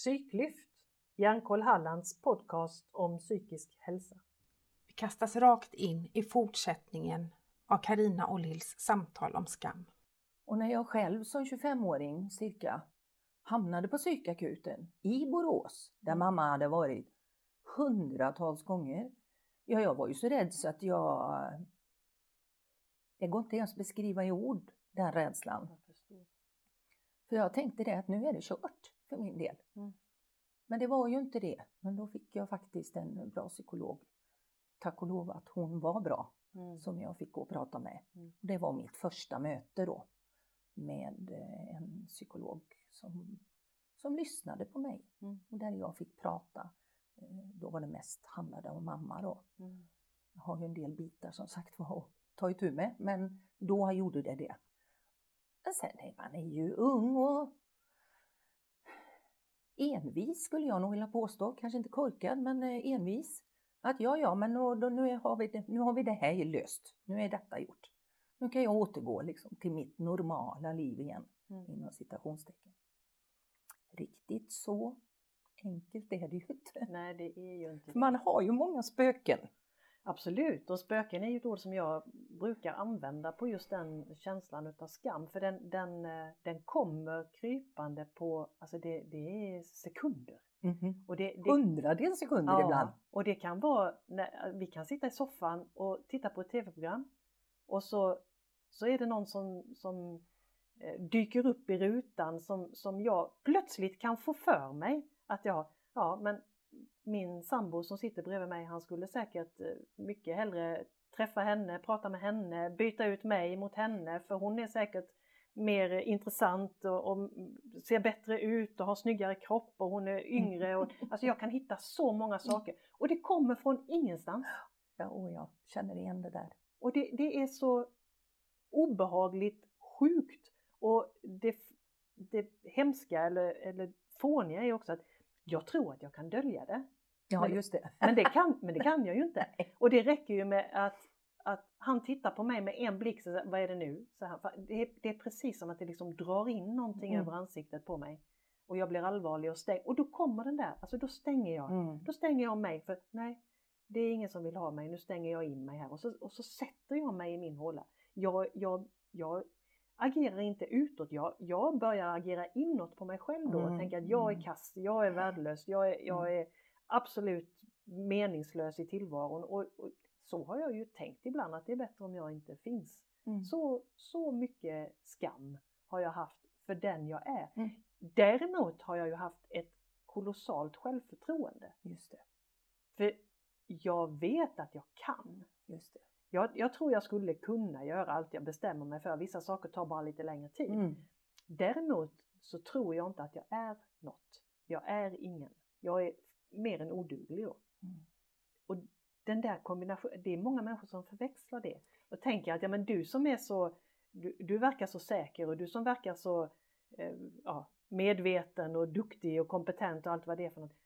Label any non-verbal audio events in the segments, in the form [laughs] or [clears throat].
Psyklyft, Hjärnkoll Hallands podcast om psykisk hälsa. Vi kastas rakt in i fortsättningen av Karina Ollhills samtal om skam. Och när jag själv som 25-åring cirka hamnade på psykakuten i Borås, där mamma hade varit hundratals gånger. Ja, jag var ju så rädd så att jag... Det går inte ens beskriva i ord, den rädslan. Jag För jag tänkte det att nu är det kört för min del. Mm. Men det var ju inte det. Men då fick jag faktiskt en bra psykolog. Tack och lov att hon var bra Mm. som jag fick gå och prata med. Mm. Det var mitt första möte då med eh, en psykolog som, som lyssnade på mig Mm. och där jag fick prata. Eh, Då var det mest handlade om mamma då. Mm. Jag har ju en del bitar som sagt var att ta itu med, men då gjorde det det. Men sen är man är ju ung och envis skulle jag nog vilja påstå, kanske inte korkad men eh, envis. Att ja, ja, men då, då, nu, har vi det, nu har vi det här löst. Nu är detta gjort. Nu kan jag återgå liksom till mitt normala liv igen, Mm. inom citationstecken. Riktigt så enkelt är det ju inte. Nej, det är ju inte För man har ju många spöken. Absolut, och spöken är ju ett ord som jag brukar använda på just den känslan utav skam. För den, den, eh, den kommer krypande på, alltså det, det är sekunder. Och det, det, Hundradels sekunder Ja, ibland. och det kan vara, när, vi kan sitta i soffan och titta på ett tv-program och så, så är det någon som, som eh, dyker upp i rutan som, som jag plötsligt kan få för mig att jag, ja men min sambo som sitter bredvid mig han skulle säkert eh, mycket hellre träffa henne, prata med henne, byta ut mig mot henne för hon är säkert mer intressant och, och ser bättre ut och har snyggare kropp och hon är yngre. Och, [laughs] alltså jag kan hitta så många saker och det kommer från ingenstans. Ja, och jag känner igen det där. Och det, det är så obehagligt sjukt. Och det, det hemska eller, eller fåniga är också att jag tror att jag kan dölja det. Ja, Men- just det. Men det kan, men det kan jag ju [laughs] inte. Och det räcker ju med att, att han tittar på mig med en blick, så vad är det nu? Så här, det, är, det är precis som att det liksom drar in någonting Mm. över ansiktet på mig. Och jag blir allvarlig och stäng. Och då kommer den där, alltså då stänger jag. Mm. Då stänger jag mig för nej, det är ingen som vill ha mig, nu stänger jag in mig här. Och så, och så sätter jag mig i min håla. Jag, jag, jag agerar inte utåt, jag, jag börjar agera inåt på mig själv då. och Mm, tänker att jag är mm. kass, jag är värdelös, jag är, jag är absolut meningslös i tillvaron. Och, och så har jag ju tänkt ibland att det är bättre om jag inte finns. Mm. Så, så mycket skam har jag haft för den jag är. Mm. Däremot har jag ju haft ett kolossalt självförtroende. Just det. För jag vet att jag kan. Just det. Jag, jag tror jag skulle kunna göra allt jag bestämmer mig för. Vissa saker tar bara lite längre tid. Mm. Däremot så tror jag inte att jag är något. Jag är ingen. Jag är mer än oduglig då. Mm. Och den där kombinationen, det är många människor som förväxlar det. Och tänker att ja men du som är så, du, du verkar så säker och du som verkar så eh, ja, medveten och duktig och kompetent och allt vad det är för något.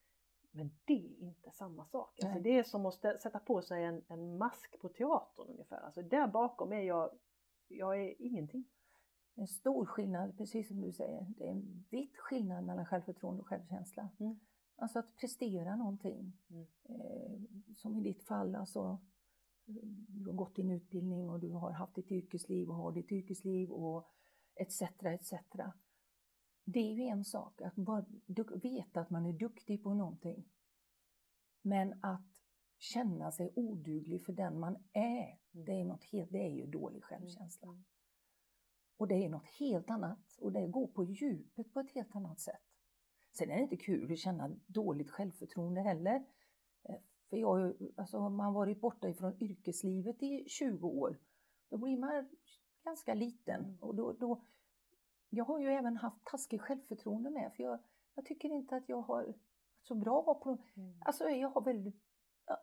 Men det är inte samma sak. Alltså det är som att sätta på sig en, en mask på teatern ungefär. Alltså där bakom är jag, jag är ingenting. En stor skillnad, precis som du säger. Det är en vitt skillnad mellan självförtroende och självkänsla. Mm. Alltså att prestera någonting. Mm. Eh, som i ditt fall, alltså du har gått din utbildning och du har haft ditt yrkesliv och har ditt yrkesliv och etc. etc. Det är ju en sak att bara veta att man är duktig på någonting. Men att känna sig oduglig för den man är, Mm. det är, något helt, det är ju dålig självkänsla. Mm. Och det är något helt annat och det går på djupet på ett helt annat sätt. Sen är det inte kul att känna dåligt självförtroende heller. Eh, För jag, alltså, har man varit borta ifrån yrkeslivet i 20 år, då blir man ganska liten. Mm. Och då, då, jag har ju även haft taskigt självförtroende med, för jag, jag tycker inte att jag har varit så bra på... Mm. Alltså jag har väldigt... Ja,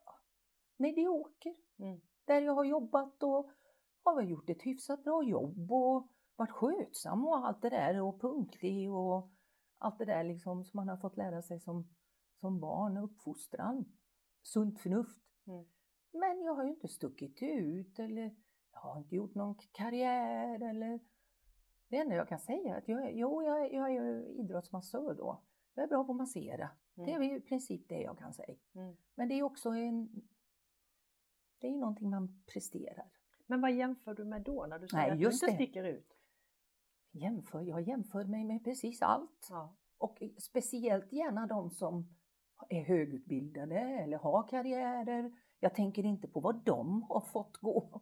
medioker. Mm. Där jag har jobbat och har väl gjort ett hyfsat bra jobb och varit skötsam och allt det där och punktlig och allt det där liksom som man har fått lära sig som, som barn, uppfostran, sunt förnuft. Mm. Men jag har ju inte stuckit ut eller jag har inte gjort någon karriär eller det enda jag kan säga är att jag, jo, jag, jag är ju idrottsmassör då. Jag är bra på att massera. Det är Mm. i princip det jag kan säga. Mm. Men det är också en... Det är ju någonting man presterar. Men vad jämför du med då när du säger Nej, att du inte det. sticker ut? Jämför, jag jämför mig med precis allt. Ja. Och speciellt gärna de som är högutbildade eller har karriärer. Jag tänker inte på vad de har fått gå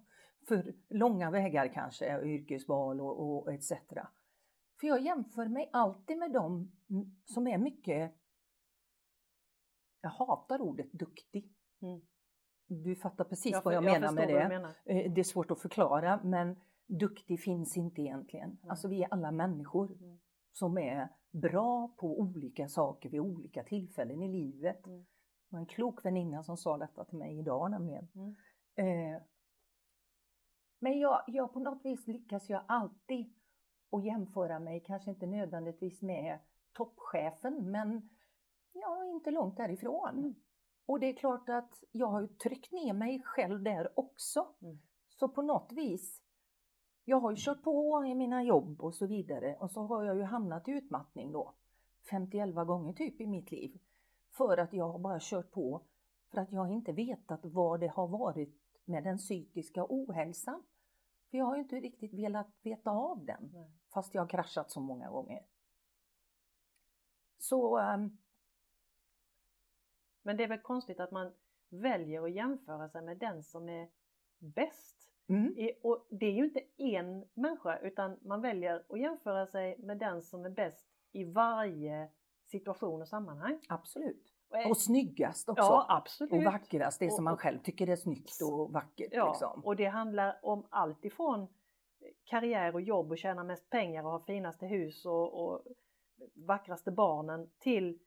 för långa vägar kanske, och yrkesval och, och etc. För jag jämför mig alltid med de som är mycket, jag hatar ordet duktig. Mm. Du fattar precis Jag vad jag för- menar med det. menar. Eh, Det är svårt att förklara men duktig finns inte egentligen. Nej. Alltså vi är alla människor Mm. som är bra på olika saker vid olika tillfällen i livet. Mm. Det var en klok väninna som sa detta till mig idag nämligen. Mm. Eh, men jag, jag på något vis lyckas jag alltid att jämföra mig, kanske inte nödvändigtvis med toppchefen men ja, inte långt därifrån. Mm. Och det är klart att jag har ju tryckt ner mig själv där också. Mm. Så på något vis, jag har ju kört på i mina jobb och så vidare och så har jag ju hamnat i utmattning då 51 gånger typ i mitt liv. För att jag har bara kört på för att jag inte vetat vad det har varit med den psykiska ohälsan. För jag har ju inte riktigt velat veta av den Nej. fast jag har kraschat så många gånger. Så ehm, Men det är väl konstigt att man väljer att jämföra sig med den som är bäst. mm, I- Och det är ju inte en människa utan man väljer att jämföra sig med den som är bäst i varje situation och sammanhang. absolut. Och, snyggast också. ja, absolut. och vackrast, det som man själv tycker är snyggt och vackert. Ja, liksom. och det handlar om allt ifrån karriär och jobb och tjäna mest pengar och ha finaste hus och, och vackraste barnen till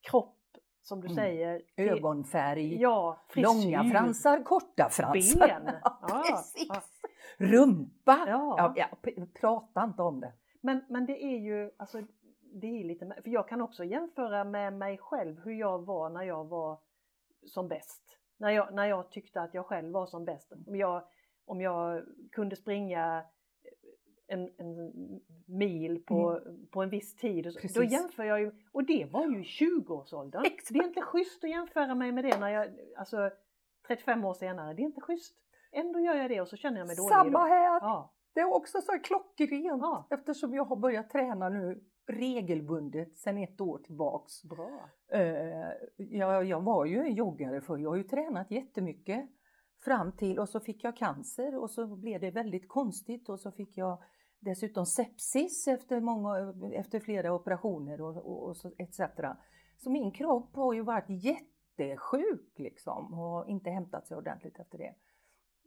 kropp som du Mm. säger. Ögonfärg, Ja, långa fransar, korta fransar. Ben. [laughs] Ja, precis. ja. Rumpa! Ja. Ja, prata inte om det. Men, men det är ju, alltså det är lite, för jag kan också jämföra med mig själv hur jag var när jag var som bäst. När jag, när jag tyckte att jag själv var som bäst. Om jag, om jag kunde springa en, en mil på, på en viss tid, och så, då Mm. Precis. jämför jag ju, och det var ju i 20-årsåldern. Exakt. Det är inte schysst att jämföra mig med det när jag, alltså 35 år senare, det är inte schysst. Ändå gör jag det och så känner jag mig dålig Samma här! Ja, Det är också så här klockrent Ja. eftersom jag har börjat träna nu regelbundet sedan ett år tillbaks. bra. Eh, jag, jag var ju en joggare för jag har ju tränat jättemycket fram till och så fick jag cancer och så blev det väldigt konstigt och så fick jag dessutom sepsis efter, många, efter flera operationer och, och, och så, etc. Så min kropp har ju varit jättesjuk liksom och inte hämtat sig ordentligt efter det.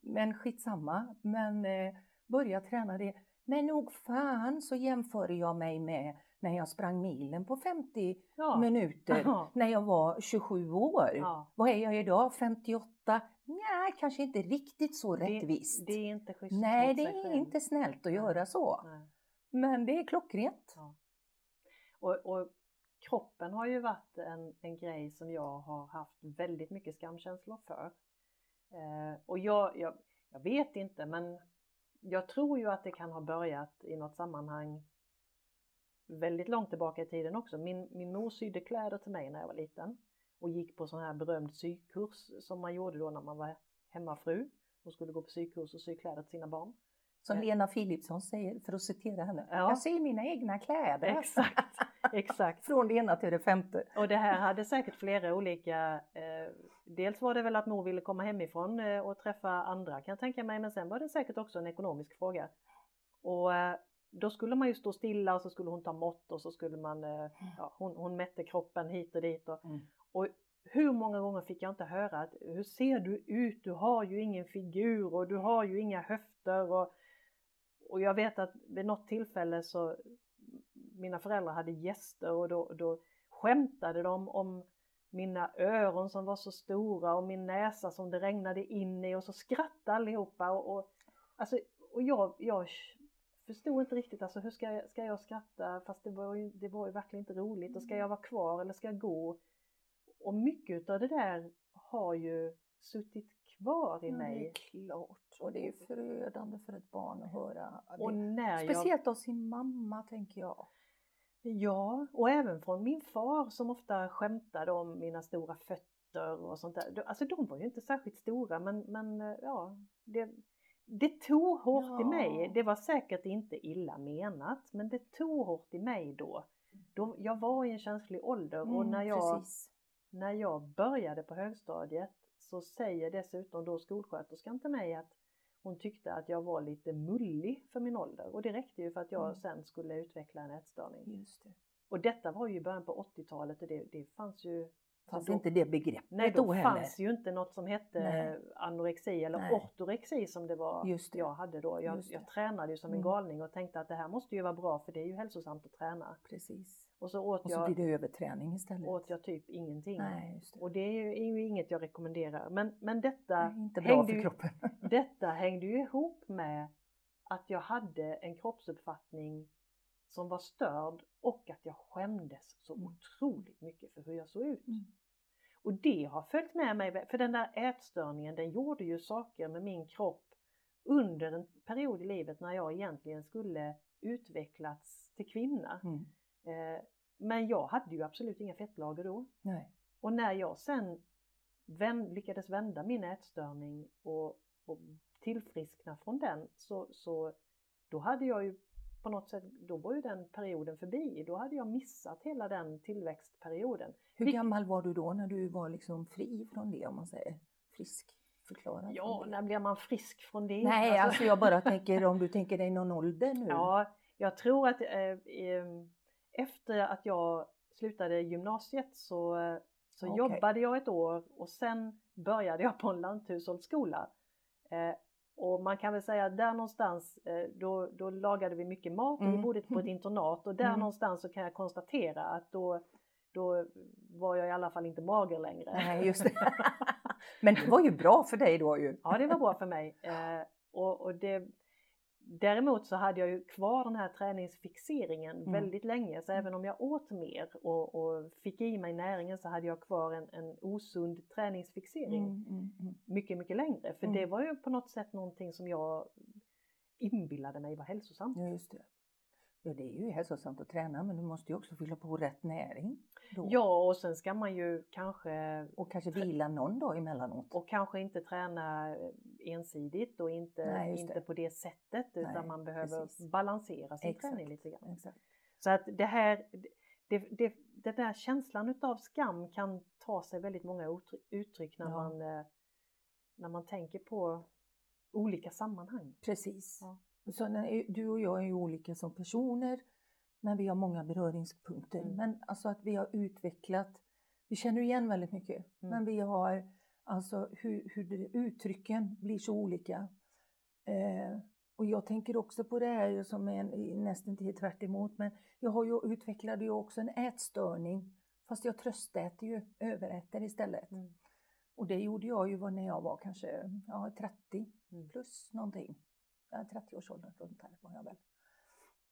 Men skitsamma, men eh, börja träna det. Men nog fan så jämför jag mig med när jag sprang milen på 50 Ja. minuter [laughs] Ja. när jag var 27 år. Ja. Vad är jag idag? 58? Nej, kanske inte riktigt så Det- rättvist. Det är inte schysst Nej, det är inte snällt att göra så. Nej. Men det är klockrent. Och, och kroppen har ju varit en, en grej som jag har haft väldigt mycket skamkänslor för. Eh, och jag, jag, jag vet inte men jag tror ju att det kan ha börjat i något sammanhang väldigt långt tillbaka i tiden också. Min, min mor sydde kläder till mig när jag var liten och gick på sån här berömd sykurs som man gjorde då när man var hemmafru och skulle gå på sykurs och sy kläder till sina barn. Som Eh. Lena Philipsson säger, för att citera henne. Ja. Jag ser mina egna kläder. Exakt, exakt. [laughs] Från det ena till det femte. Och det här hade säkert flera olika, eh, dels var det väl att mor ville komma hemifrån eh, och träffa andra kan jag tänka mig, men sen var det säkert också en ekonomisk fråga. Och eh, då skulle man ju stå stilla och så skulle hon ta mått och så skulle man, eh, ja, hon, hon mätte kroppen hit och dit. Och, Mm. och hur många gånger fick jag inte höra att hur ser du ut? Du har ju ingen figur och du har ju inga höfter. Och, och jag vet att vid något tillfälle så mina föräldrar hade gäster och då, då skämtade de om mina öron som var så stora och min näsa som det regnade in i och så skrattade allihopa. Och, och, alltså, och jag, jag förstod inte riktigt, alltså hur ska jag, ska jag skratta fast det var, ju, det var ju verkligen inte roligt och ska jag vara kvar eller ska jag gå? Och mycket av det där har ju suttit kvar i Ja, det mig. är klart. Och det är förödande för ett barn att höra. Och när jag speciellt av sin mamma tänker jag. Ja, och även från min far som ofta skämtade om mina stora fötter och sånt där. Alltså de var ju inte särskilt stora men, men ja, det, det tog hårt Ja. i mig. Det var säkert inte illa menat men det tog hårt i mig då. då jag var i en känslig ålder och Mm, när jag, precis. när jag började på högstadiet så säger dessutom då skolsköterskan till mig att hon tyckte att jag var lite mullig för min ålder och det räckte ju för att jag Mm. sen skulle utveckla en ätstörning. Just det. Och detta var ju i början på 80-talet och det, det fanns ju Fanns då- inte det begreppet Nej, då då heller. fanns ju inte något som hette Nej. anorexi eller Nej. ortorexi som det var Just det. jag hade då. Jag, jag tränade ju som en Mm. galning och tänkte att det här måste ju vara bra för det är ju hälsosamt att träna. Precis. Och så åt, Och så jag, blir det överträning istället. åt jag typ ingenting. Nej, just det. Och det är ju, är ju inget jag rekommenderar. Men, men detta, Nej, inte bra hängde för ju, kroppen. [laughs] detta hängde ju ihop med att jag hade en kroppsuppfattning som var störd och att jag skämdes så Mm. otroligt mycket för hur jag såg ut. Mm. Och det har följt med mig, för den där ätstörningen den gjorde ju saker med min kropp under en period i livet när jag egentligen skulle utvecklats till kvinna. Mm. Eh, Men jag hade ju absolut inga fettlager då. Nej. Och när jag sen vän, lyckades vända min ätstörning och, och tillfriskna från den så, så då hade jag ju på något sätt, då var ju den perioden förbi. Då hade jag missat hela den tillväxtperioden. Hur Vilk- gammal var du då när du var liksom fri från det om man säger? Frisk? Förklarad Ja, när blir man frisk från det? Nej, alltså jag bara tänker om du [laughs] tänker dig någon ålder nu. Ja, jag tror att eh, em, efter att jag slutade gymnasiet så, så Okej. jobbade jag ett år och sen började jag på en lanthushållsskola. Eh, och man kan väl säga att där någonstans, eh, då, då lagade vi mycket mat och vi Mm. bodde på ett [laughs] internat och där Mm. någonstans så kan jag konstatera att då, då var jag i alla fall inte mager längre. Nej, just det. [laughs] Men det var ju bra för dig då ju. Ja, det var bra för mig. Eh, och, och det, däremot så hade jag ju kvar den här träningsfixeringen Mm. väldigt länge. Så även om jag åt mer och, och fick i mig näringen så hade jag kvar en, en osund träningsfixering Mm, mm, mm. mycket, mycket längre. För Mm. det var ju på något sätt någonting som jag inbillade mig var hälsosamt. Ja, just det. Ja, det är ju hälsosamt att träna men du måste ju också fylla på rätt näring. Då. Ja, och sen ska man ju kanske Och kanske vila någon dag emellanåt. och kanske inte träna eh, ensidigt och inte, Nej, inte det. på det sättet utan Nej, man behöver precis. balansera sin Exakt. träning lite grann. Exakt. Så att det här, det, det, det där känslan utav skam kan ta sig väldigt många uttryck, uttryck när, Ja. man, eh, när man tänker på olika sammanhang. Precis. Ja. Så när, du och jag är ju olika som personer men vi har många beröringspunkter. Mm. Men alltså att vi har utvecklat, vi känner igen väldigt mycket, Mm. men vi har alltså hur, hur det, uttrycken blir så olika. Eh, och jag tänker också på det här som är nästan till tvärt emot, men jag har ju utvecklade ju också en ätstörning fast jag tröstäter ju, överäter istället. Mm. Och det gjorde jag ju när jag var kanske ja, 30 Mm. plus någonting. Ja, 30-årsåldern runt här var jag väl.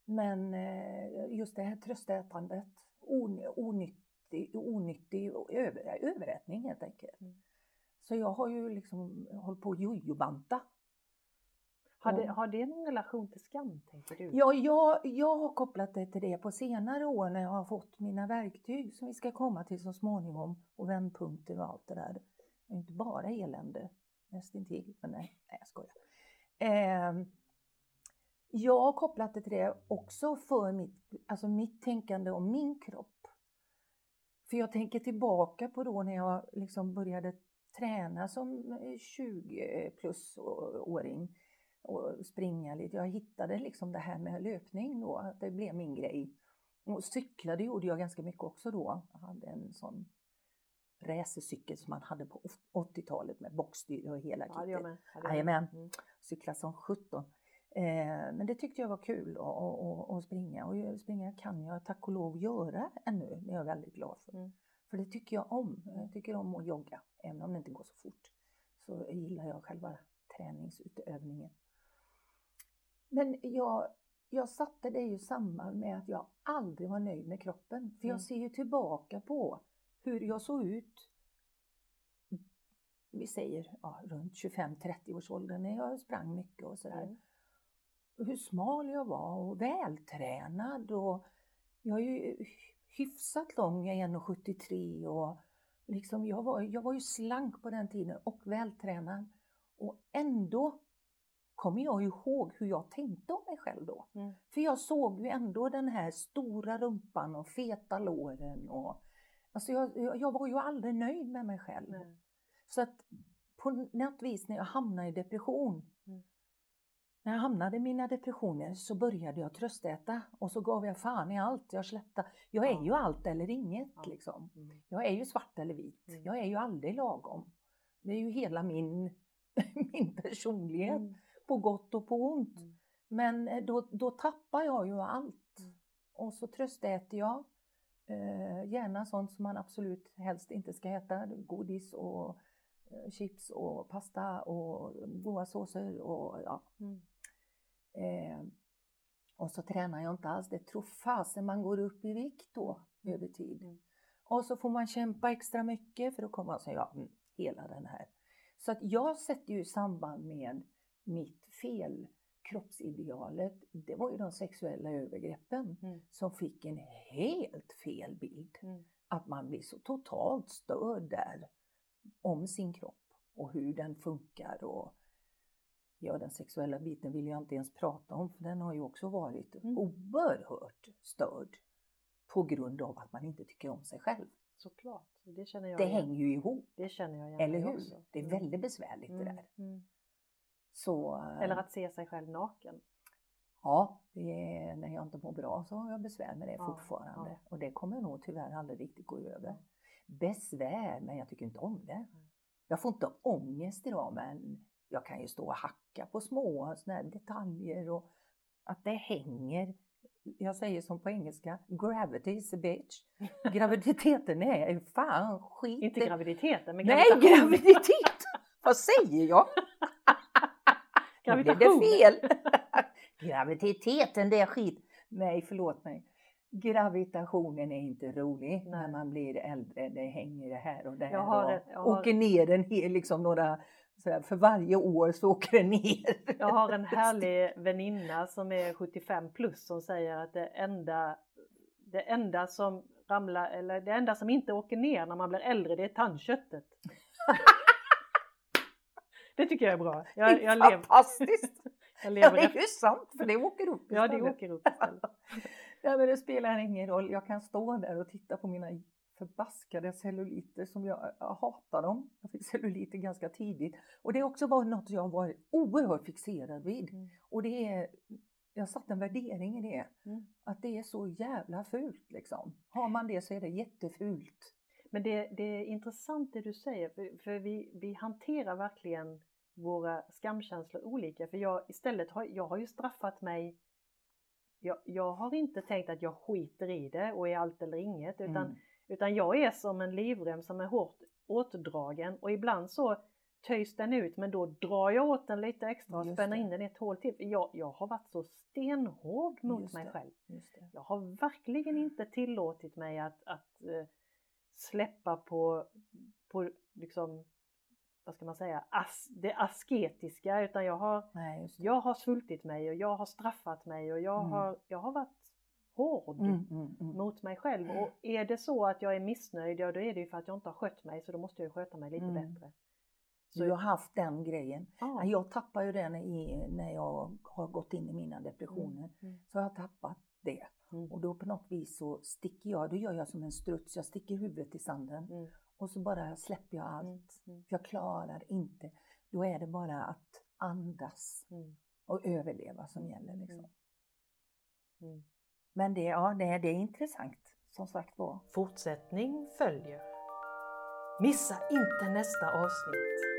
Men eh, just det här tröstätandet, on, onyttig, onyttig över, överätning helt enkelt. Mm. Så jag har ju liksom hållit på att jojobanta. Har, det, har det någon relation till skam tänker du? Ja, jag, jag har kopplat det till det på senare år när jag har fått mina verktyg som vi ska komma till så småningom och vändpunkter och allt det där. Det är inte bara elände, nästintill, men nej, nej jag skojar. Eh, jag har kopplat det till det också för mitt, alltså mitt tänkande om min kropp. För jag tänker tillbaka på då när jag liksom började träna som eh, 20 plus åring och springa lite. Jag hittade liksom det här med löpning då, att det blev min grej. Och cyklade gjorde jag ganska mycket också då. Jag hade en sån racercykel som man hade på 80-talet med bockstyre och hela kittet. Ja, Jajamän. Mm. Cykla som 17. Eh, men det tyckte jag var kul att, springa och springa kan jag tack och lov göra ännu. Det är jag väldigt glad för. Mm. För det tycker jag om. Jag tycker om att jogga, även om det inte går så fort. Så gillar jag själva träningsutövningen. Men jag, jag satte det ju samman med att jag aldrig var nöjd med kroppen. För jag Mm. ser ju tillbaka på hur jag såg ut vi säger ja, runt 25-30 års ålder när jag sprang mycket och sådär. Mm. Hur smal jag var och vältränad och jag är ju hyfsat lång, jag är 1,73 och liksom jag, var, jag var ju slank på den tiden och vältränad. Och ändå kommer jag ihåg hur jag tänkte om mig själv då. Mm. För jag såg ju ändå den här stora rumpan och feta låren. Och, alltså jag, jag var ju aldrig nöjd med mig själv. Nej. Så att på något vis när jag hamnade i depression, Mm. när jag hamnade i mina depressioner så började jag tröstäta och så gav jag fan i allt. Jag släppte. Jag är Ja. ju allt eller inget Ja. liksom. Mm. Jag är ju svart eller vit. Mm. Jag är ju aldrig lagom. Det är ju hela min, [laughs] min personlighet, Mm. på gott och på ont. Mm. Men eh, då, då tappar jag ju allt. Mm. Och så tröstäter jag. Eh, gärna sånt som man absolut helst inte ska äta. Godis och eh, chips och pasta och goda såser och ja. Mm. Eh, och så tränar jag inte alls. Det tror fasen man går upp i vikt då Mm. över tid. Mm. Och så får man kämpa extra mycket för att komma säga ja, mm, hela den här. Så att jag sätter ju samband med mitt fel, kroppsidealet, det var ju de sexuella övergreppen Mm. som fick en helt fel bild. Mm. Att man blir så totalt störd där om sin kropp och hur den funkar och ja, den sexuella biten vill jag inte ens prata om för den har ju också varit Mm. oerhört störd på grund av att man inte tycker om sig själv. Såklart, det känner jag Det igen. hänger ju ihop, Det känner jag igen eller hur? också. Det är Mm. väldigt besvärligt det Mm. där. Så, eh, Eller att se sig själv naken. ja, är, när jag inte mår bra så har jag besvär med det Ja, fortfarande. ja. Och det kommer nog tyvärr aldrig riktigt gå över. Besvär, men jag tycker inte om det. Jag får inte ångest idag, men jag kan ju stå och hacka på små såna detaljer och att det hänger. Jag säger som på engelska, gravity is a bitch. [laughs] Graviditeten är fan skit. Inte graviditeten, men Nej, gravitation. graviditet! Vad säger jag? [laughs] Nu blev det Gravitation. fel! [laughs] Graviditeten, det är skit. Nej, förlåt mig. Gravitationen är inte rolig när Nej. man blir äldre. Det hänger det här och där. Jag har och jag har- Åker ner en hel, liksom några, sådär, för varje år så åker det ner. Jag har en [laughs] härlig väninna som är 75 plus som säger att det enda, det enda som ramlar, eller det enda som inte åker ner när man blir äldre det är tandköttet. [laughs] det tycker jag är bra. Jag, jag, Fantastiskt! [laughs] jag Ja, lever [laughs] det är efter. ju sant, för det åker upp Ja, det istället. åker upp istället. [laughs] Ja, men det spelar ingen roll. Jag kan stå där och titta på mina förbaskade celluliter som jag, jag hatar dem. Jag fick celluliter ganska tidigt. Och det har också varit något jag varit oerhört fixerad vid. Mm. Och det är, jag satt en värdering i det. Mm. Att det är så jävla fult liksom. Har man det så är det jättefult. Men det, det är intressant det du säger, för, för vi, vi hanterar verkligen våra skamkänslor olika. För jag istället har, jag har ju straffat mig. Jag, jag har inte tänkt att jag skiter i det och är allt eller inget. Utan, Mm. utan jag är som en livrem som är hårt åtdragen och ibland så töjs den ut men då drar jag åt den lite extra och spänner in den ett hål till. Jag, jag har varit så stenhård mot Just mig det. själv. Jag har verkligen inte tillåtit mig att, att eh, släppa på, på liksom, vad ska man säga, as, det asketiska utan jag har, Nej, jag har svultit mig och jag har straffat mig och jag, Mm. har, jag har varit hård Mm, mm, mm. mot mig själv. Och [clears throat] är det så att jag är missnöjd, ja då är det ju för att jag inte har skött mig så då måste jag sköta mig lite Mm. bättre. Du har haft den grejen. Ja, Jag tappar ju den i, när jag har gått in i mina depressioner. Mm. Så har jag tappat det. Mm. Och då på något vis så sticker jag, då gör jag som en struts, jag sticker huvudet i sanden. Mm. Och så bara släpper jag allt. Mm. Mm. För jag klarar inte. Då är det bara att andas Mm. och överleva som gäller. Liksom. Mm. Men det, ja, det, det är intressant, som sagt var. Fortsättning följer. Missa inte nästa avsnitt.